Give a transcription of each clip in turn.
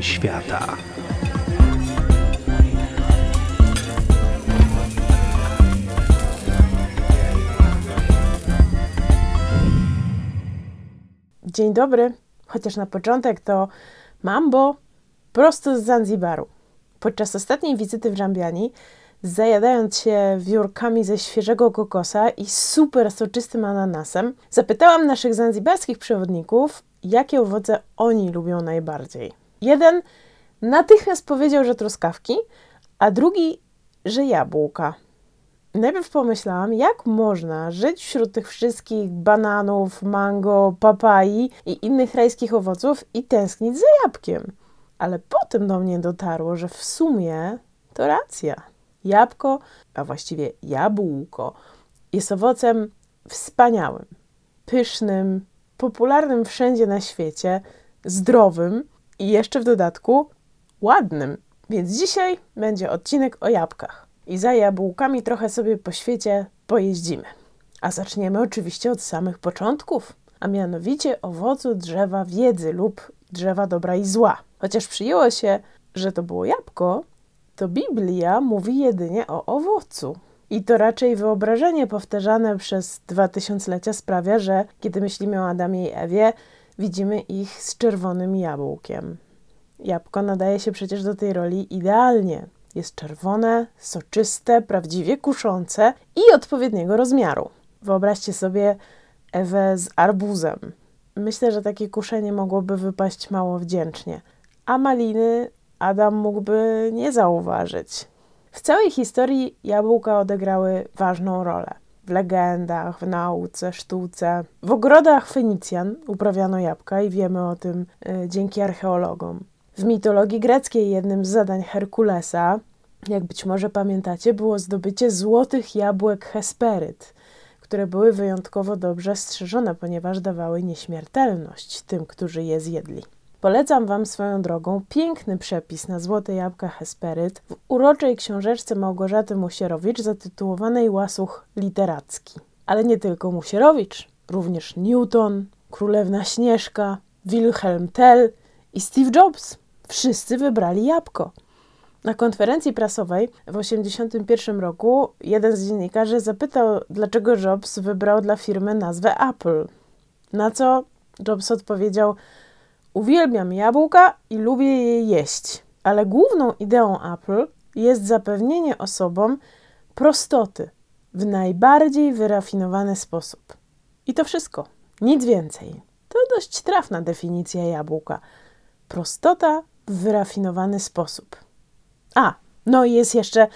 świata. Dzień dobry, chociaż na początek to mambo prosto z Zanzibaru. Podczas ostatniej wizyty w Żambiani, zajadając się wiórkami ze świeżego kokosa i super soczystym ananasem, zapytałam naszych zanzibarskich przewodników, jakie owoce oni lubią najbardziej. Jeden natychmiast powiedział, że truskawki, a drugi, że jabłka. Najpierw pomyślałam, jak można żyć wśród tych wszystkich bananów, mango, papai i innych rajskich owoców i tęsknić za jabłkiem. Ale potem do mnie dotarło, że w sumie to racja. Jabłko, a właściwie jabłko, jest owocem wspaniałym, pysznym, popularnym wszędzie na świecie, zdrowym i jeszcze w dodatku ładnym. Więc dzisiaj będzie odcinek o jabłkach. I za jabłkami trochę sobie po świecie pojeździmy. A zaczniemy oczywiście od samych początków, a mianowicie owocu drzewa wiedzy lub drzewa dobra i zła. Chociaż przyjęło się, że to było jabłko, to Biblia mówi jedynie o owocu. I to raczej wyobrażenie powtarzane przez dwa tysiąclecia sprawia, że kiedy myślimy o Adamie i Ewie, widzimy ich z czerwonym jabłkiem. Jabłko nadaje się przecież do tej roli idealnie. Jest czerwone, soczyste, prawdziwie kuszące i odpowiedniego rozmiaru. Wyobraźcie sobie Ewę z arbuzem. Myślę, że takie kuszenie mogłoby wypaść mało wdzięcznie, a maliny Adam mógłby nie zauważyć. W całej historii jabłka odegrały ważną rolę. W legendach, w nauce, sztuce. W ogrodach Fenicjan uprawiano jabłka i wiemy o tym y, dzięki archeologom. W mitologii greckiej jednym z zadań Herkulesa, jak być może pamiętacie, było zdobycie złotych jabłek Hesperyt, które były wyjątkowo dobrze strzeżone, ponieważ dawały nieśmiertelność tym, którzy je zjedli. Polecam Wam swoją drogą piękny przepis na złote jabłka Hesperyt w uroczej książeczce Małgorzaty Musierowicz zatytułowanej Łasuch Literacki. Ale nie tylko Musierowicz, również Newton, Królewna Śnieżka, Wilhelm Tell i Steve Jobs. Wszyscy wybrali jabłko. Na konferencji prasowej w 1981 roku jeden z dziennikarzy zapytał, dlaczego Jobs wybrał dla firmy nazwę Apple. Na co Jobs odpowiedział: Uwielbiam jabłka i lubię je jeść, ale główną ideą Apple jest zapewnienie osobom prostoty w najbardziej wyrafinowany sposób. I to wszystko, nic więcej. To dość trafna definicja jabłka. Prostota w wyrafinowany sposób. A, no i jest jeszcze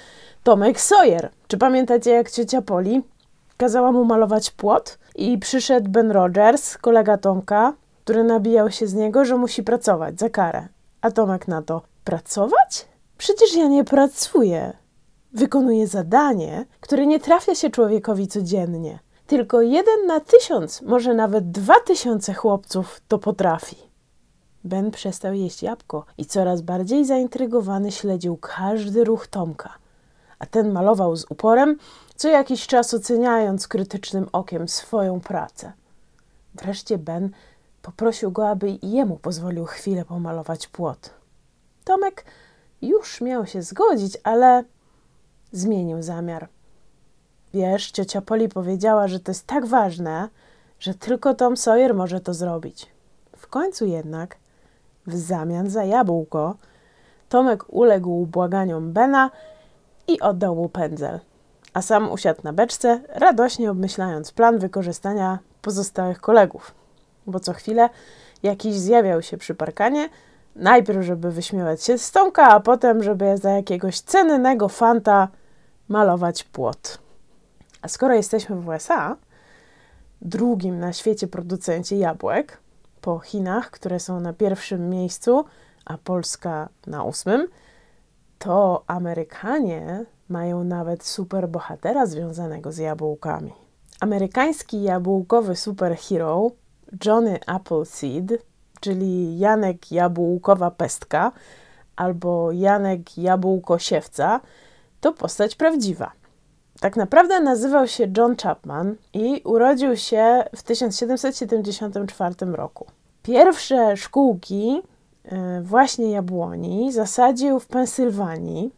Tomek Sawyer. Czy pamiętacie, jak ciocia Poli kazała mu malować płot i przyszedł Ben Rogers, kolega Tomka, który nabijał się z niego, że musi pracować za karę. A Tomek na to: Pracować? Przecież ja nie pracuję. Wykonuję zadanie, które nie trafia się człowiekowi codziennie. Tylko jeden na tysiąc, może nawet dwa tysiące chłopców to potrafi. Ben przestał jeść jabłko i coraz bardziej zaintrygowany śledził każdy ruch Tomka. A ten malował z uporem, co jakiś czas oceniając krytycznym okiem swoją pracę. Wreszcie Ben Poprosił go, aby jemu pozwolił chwilę pomalować płot. Tomek już miał się zgodzić, ale zmienił zamiar. Wiesz, ciocia Poli powiedziała, że to jest tak ważne, że tylko Tom Sawyer może to zrobić. W końcu jednak, w zamian za jabłko, Tomek uległ błaganiom Bena i oddał mu pędzel, a sam usiadł na beczce, radośnie obmyślając plan wykorzystania pozostałych kolegów bo co chwilę jakiś zjawiał się przy parkanie, najpierw żeby wyśmiewać się z Tomka, a potem żeby za jakiegoś cennego fanta malować płot. A skoro jesteśmy w USA, drugim na świecie producencie jabłek, po Chinach, które są na pierwszym miejscu, a Polska na ósmym, to Amerykanie mają nawet superbohatera związanego z jabłkami. Amerykański jabłkowy superhero Johnny Appleseed, czyli Janek Jabłkowa Pestka albo Janek Jabłkosiewca, to postać prawdziwa. Tak naprawdę nazywał się John Chapman i urodził się w 1774 roku. Pierwsze szkółki e, właśnie jabłoni zasadził w Pensylwanii,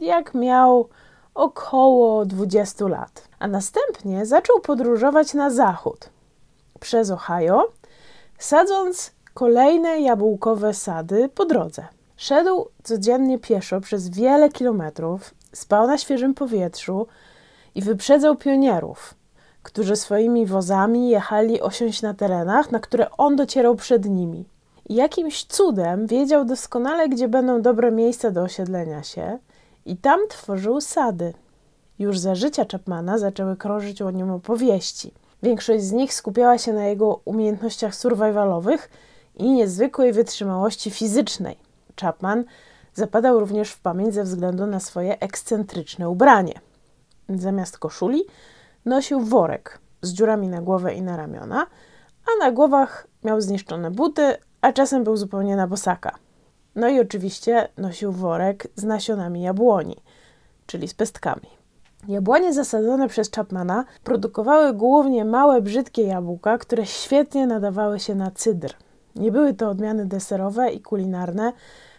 jak miał około 20 lat, a następnie zaczął podróżować na zachód przez Ohio, sadząc kolejne jabłkowe sady po drodze. Szedł codziennie pieszo przez wiele kilometrów, spał na świeżym powietrzu i wyprzedzał pionierów, którzy swoimi wozami jechali osiąść na terenach, na które on docierał przed nimi. I jakimś cudem wiedział doskonale, gdzie będą dobre miejsca do osiedlenia się, i tam tworzył sady. Już za życia Chapmana zaczęły krążyć o nim opowieści. Większość z nich skupiała się na jego umiejętnościach survivalowych i niezwykłej wytrzymałości fizycznej. Chapman zapadał również w pamięć ze względu na swoje ekscentryczne ubranie. Zamiast koszuli nosił worek z dziurami na głowę i na ramiona, a na głowach miał zniszczone buty, a czasem był zupełnie na bosaka. No i oczywiście nosił worek z nasionami jabłoni, czyli z pestkami. Jabłonie zasadzone przez Chapmana produkowały głównie małe, brzydkie jabłka, które świetnie nadawały się na cydr. Nie były to odmiany deserowe i kulinarne,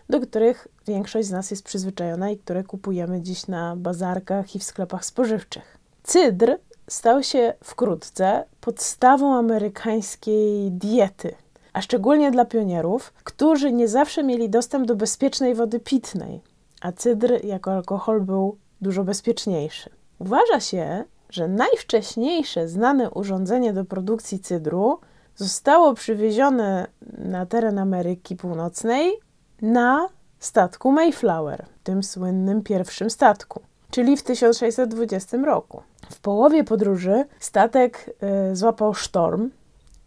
do których większość z nas jest przyzwyczajona i które kupujemy dziś na bazarkach i w sklepach spożywczych. Cydr stał się wkrótce podstawą amerykańskiej diety, a szczególnie dla pionierów, którzy nie zawsze mieli dostęp do bezpiecznej wody pitnej, a cydr jako alkohol był dużo bezpieczniejszy. Uważa się, że najwcześniejsze znane urządzenie do produkcji cydru zostało przywiezione na teren Ameryki Północnej na statku Mayflower, tym słynnym pierwszym statku, czyli w 1620 roku. W połowie podróży statek y, złapał sztorm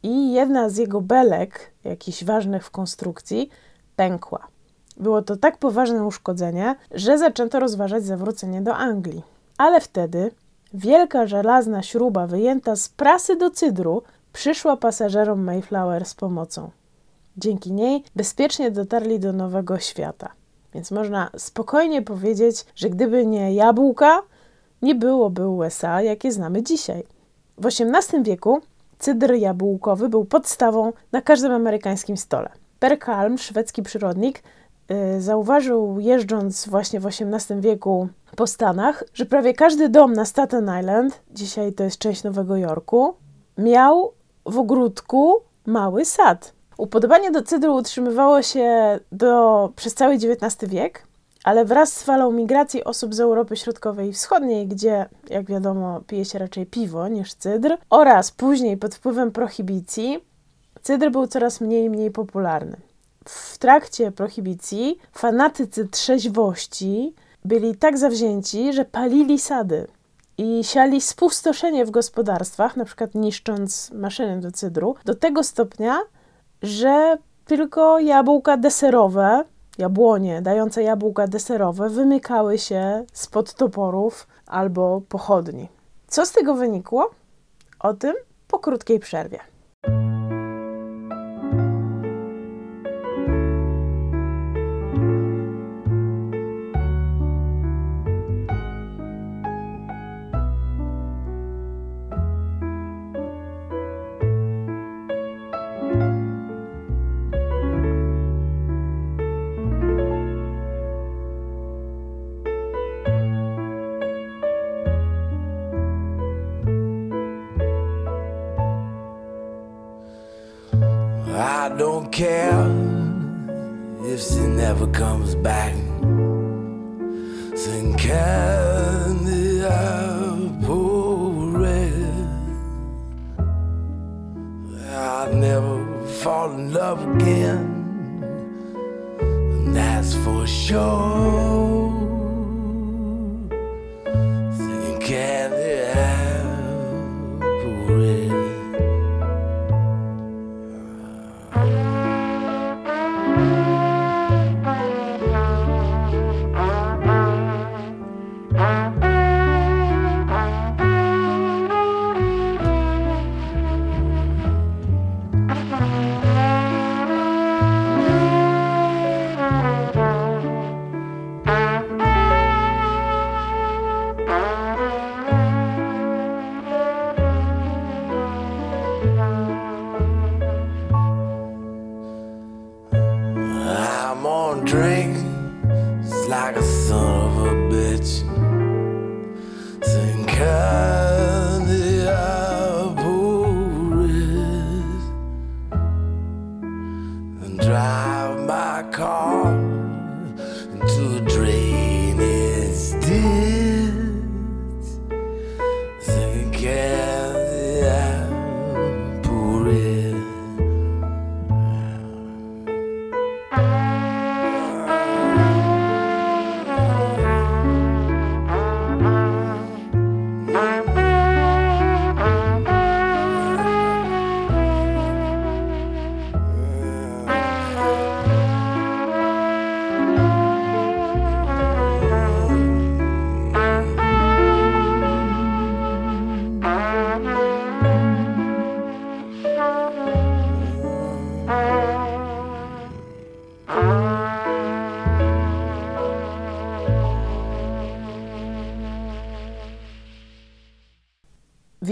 i jedna z jego belek, jakichś ważnych w konstrukcji, pękła. Było to tak poważne uszkodzenie, że zaczęto rozważać zawrócenie do Anglii. Ale wtedy wielka żelazna śruba wyjęta z prasy do cydru przyszła pasażerom Mayflower z pomocą. Dzięki niej bezpiecznie dotarli do Nowego Świata. Więc można spokojnie powiedzieć, że gdyby nie jabłka, nie byłoby USA, jakie znamy dzisiaj. W XVIII wieku cydr jabłkowy był podstawą na każdym amerykańskim stole. Per Kalm, szwedzki przyrodnik, zauważył jeżdżąc właśnie w XVIII wieku po Stanach, że prawie każdy dom na Staten Island, dzisiaj to jest część Nowego Jorku, miał w ogródku mały sad. Upodobanie do cydru utrzymywało się do, przez cały XIX wiek, ale wraz z falą migracji osób z Europy Środkowej i Wschodniej, gdzie, jak wiadomo, pije się raczej piwo niż cydr, oraz później pod wpływem prohibicji, cydr był coraz mniej i mniej popularny. W trakcie prohibicji fanatycy trzeźwości byli tak zawzięci, że palili sady i siali spustoszenie w gospodarstwach, na przykład niszcząc maszyny do cydru, do tego stopnia, że tylko jabłka deserowe, jabłonie dające jabłka deserowe wymykały się spod toporów albo pochodni. Co z tego wynikło? O tym po krótkiej przerwie. Care if she never comes back. Candy apple red. I'll never fall in love again, and that's for sure.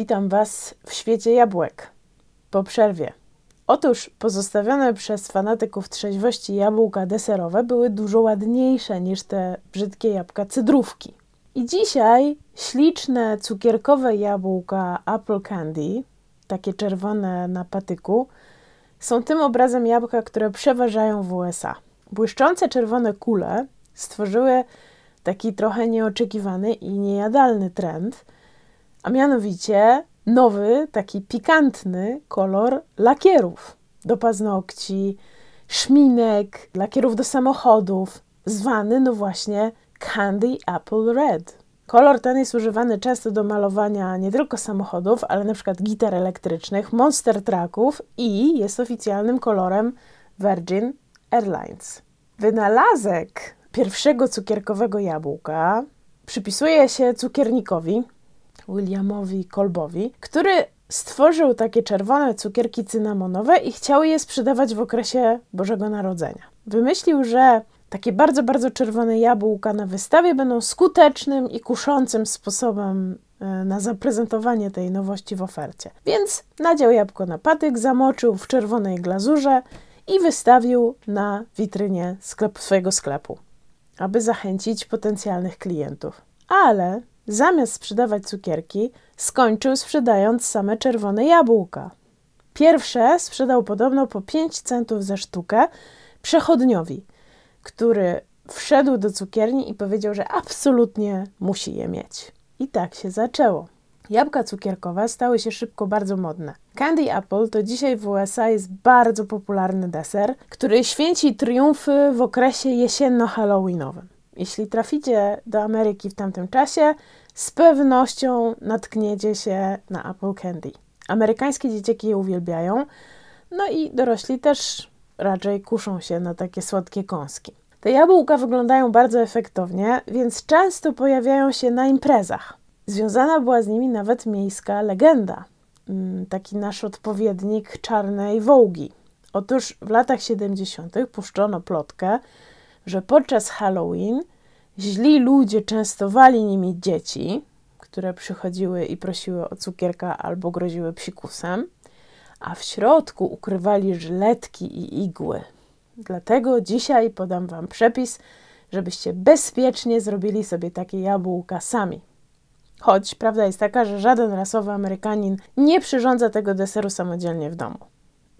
Witam Was w świecie jabłek. Po przerwie. Otóż pozostawione przez fanatyków trzeźwości jabłka deserowe były dużo ładniejsze niż te brzydkie jabłka cydrówki. I dzisiaj śliczne cukierkowe jabłka Apple Candy, takie czerwone na patyku, są tym obrazem jabłka, które przeważają w USA. Błyszczące czerwone kule stworzyły taki trochę nieoczekiwany i niejadalny trend – a mianowicie nowy, taki pikantny kolor lakierów do paznokci, szminek, lakierów do samochodów, zwany no właśnie Candy Apple Red. Kolor ten jest używany często do malowania nie tylko samochodów, ale na przykład gitar elektrycznych, monster trucków i jest oficjalnym kolorem Virgin Airlines. Wynalazek pierwszego cukierkowego jabłka przypisuje się cukiernikowi, Williamowi Kolbowi, który stworzył takie czerwone cukierki cynamonowe i chciał je sprzedawać w okresie Bożego Narodzenia. Wymyślił, że takie bardzo, bardzo czerwone jabłka na wystawie będą skutecznym i kuszącym sposobem e, na zaprezentowanie tej nowości w ofercie. Więc nadział jabłko na patyk, zamoczył w czerwonej glazurze i wystawił na witrynie sklep, swojego sklepu, aby zachęcić potencjalnych klientów. Ale zamiast sprzedawać cukierki, skończył sprzedając same czerwone jabłka. Pierwsze sprzedał podobno po 5 centów za sztukę przechodniowi, który wszedł do cukierni i powiedział, że absolutnie musi je mieć. I tak się zaczęło. Jabłka cukierkowe stały się szybko bardzo modne. Candy Apple to dzisiaj w USA jest bardzo popularny deser, który święci triumfy w okresie jesienno-halloweenowym. Jeśli traficie do Ameryki w tamtym czasie, z pewnością natkniecie się na Apple Candy. Amerykańskie dzieciaki je uwielbiają, no i dorośli też raczej kuszą się na takie słodkie kąski. Te jabłka wyglądają bardzo efektownie, więc często pojawiają się na imprezach. Związana była z nimi nawet miejska legenda, mm, taki nasz odpowiednik czarnej wołgi. Otóż w latach 70. puszczono plotkę, że podczas Halloween źli ludzie częstowali nimi dzieci, które przychodziły i prosiły o cukierka albo groziły psikusem, a w środku ukrywali żyletki i igły. Dlatego dzisiaj podam Wam przepis, żebyście bezpiecznie zrobili sobie takie jabłka sami. Choć prawda jest taka, że żaden rasowy Amerykanin nie przyrządza tego deseru samodzielnie w domu.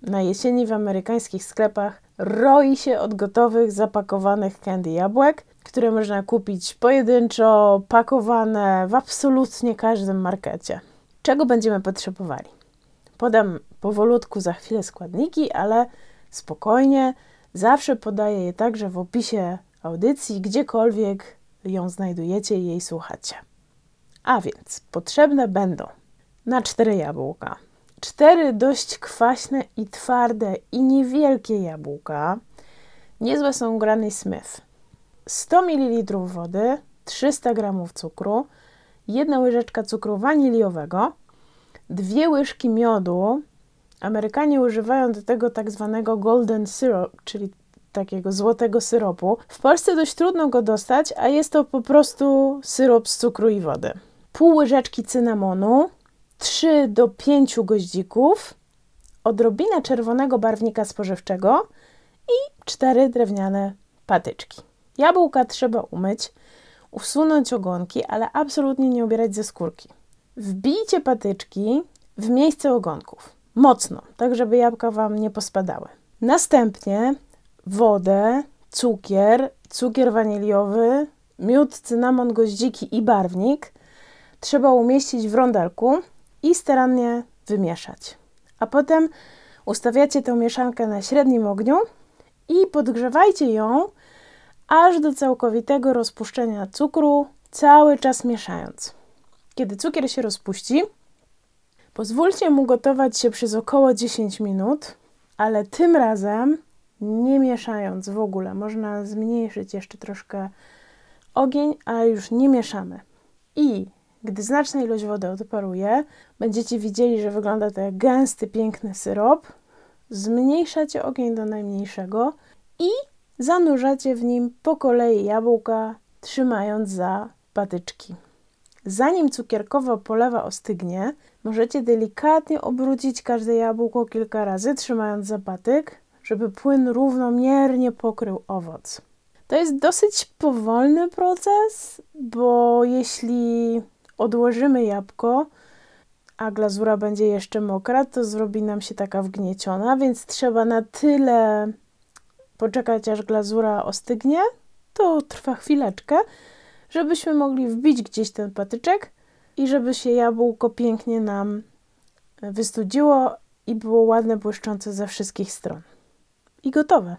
Na jesieni w amerykańskich sklepach roi się od gotowych, zapakowanych candy jabłek, które można kupić pojedynczo, pakowane w absolutnie każdym markecie. Czego będziemy potrzebowali? Podam powolutku za chwilę składniki, ale spokojnie. Zawsze podaję je także w opisie audycji, gdziekolwiek ją znajdujecie i jej słuchacie. A więc potrzebne będą na cztery jabłka. Cztery dość kwaśne i twarde i niewielkie jabłka. Niezłe są Granny Smith. 100 ml wody, 300 g cukru, jedna łyżeczka cukru waniliowego, dwie łyżki miodu. Amerykanie używają do tego tak zwanego golden syrup, czyli takiego złotego syropu. W Polsce dość trudno go dostać, a jest to po prostu syrop z cukru i wody. Pół łyżeczki cynamonu, 3 do 5 goździków, odrobinę czerwonego barwnika spożywczego i 4 drewniane patyczki. Jabłka trzeba umyć, usunąć ogonki, ale absolutnie nie ubierać ze skórki. Wbijcie patyczki w miejsce ogonków. Mocno, tak żeby jabłka Wam nie pospadały. Następnie wodę, cukier, cukier waniliowy, miód, cynamon, goździki i barwnik trzeba umieścić w rondelku i starannie wymieszać. A potem ustawiacie tę mieszankę na średnim ogniu i podgrzewajcie ją aż do całkowitego rozpuszczenia cukru, cały czas mieszając. Kiedy cukier się rozpuści, pozwólcie mu gotować się przez około 10 minut, ale tym razem nie mieszając w ogóle. Można zmniejszyć jeszcze troszkę ogień, ale już nie mieszamy. I gdy znaczna ilość wody odparuje, będziecie widzieli, że wygląda to jak gęsty, piękny syrop. Zmniejszacie ogień do najmniejszego i zanurzacie w nim po kolei jabłka, trzymając za patyczki. Zanim cukierkowa polewa ostygnie, możecie delikatnie obrócić każde jabłko kilka razy, trzymając za patyk, żeby płyn równomiernie pokrył owoc. To jest dosyć powolny proces, bo jeśli odłożymy jabłko, a glazura będzie jeszcze mokra, to zrobi nam się taka wgnieciona, więc trzeba na tyle poczekać, aż glazura ostygnie. To trwa chwileczkę, żebyśmy mogli wbić gdzieś ten patyczek i żeby się jabłko pięknie nam wystudziło i było ładne, błyszczące ze wszystkich stron. I gotowe.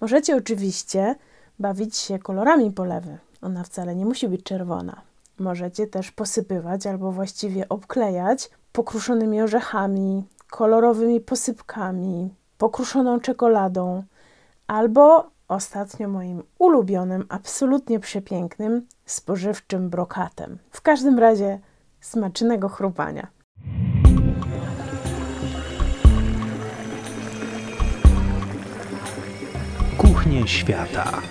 Możecie oczywiście bawić się kolorami polewy. Ona wcale nie musi być czerwona. Możecie też posypywać albo właściwie obklejać pokruszonymi orzechami, kolorowymi posypkami, pokruszoną czekoladą, albo ostatnio moim ulubionym, absolutnie przepięknym, spożywczym brokatem. W każdym razie smacznego chrupania. Kuchnie świata.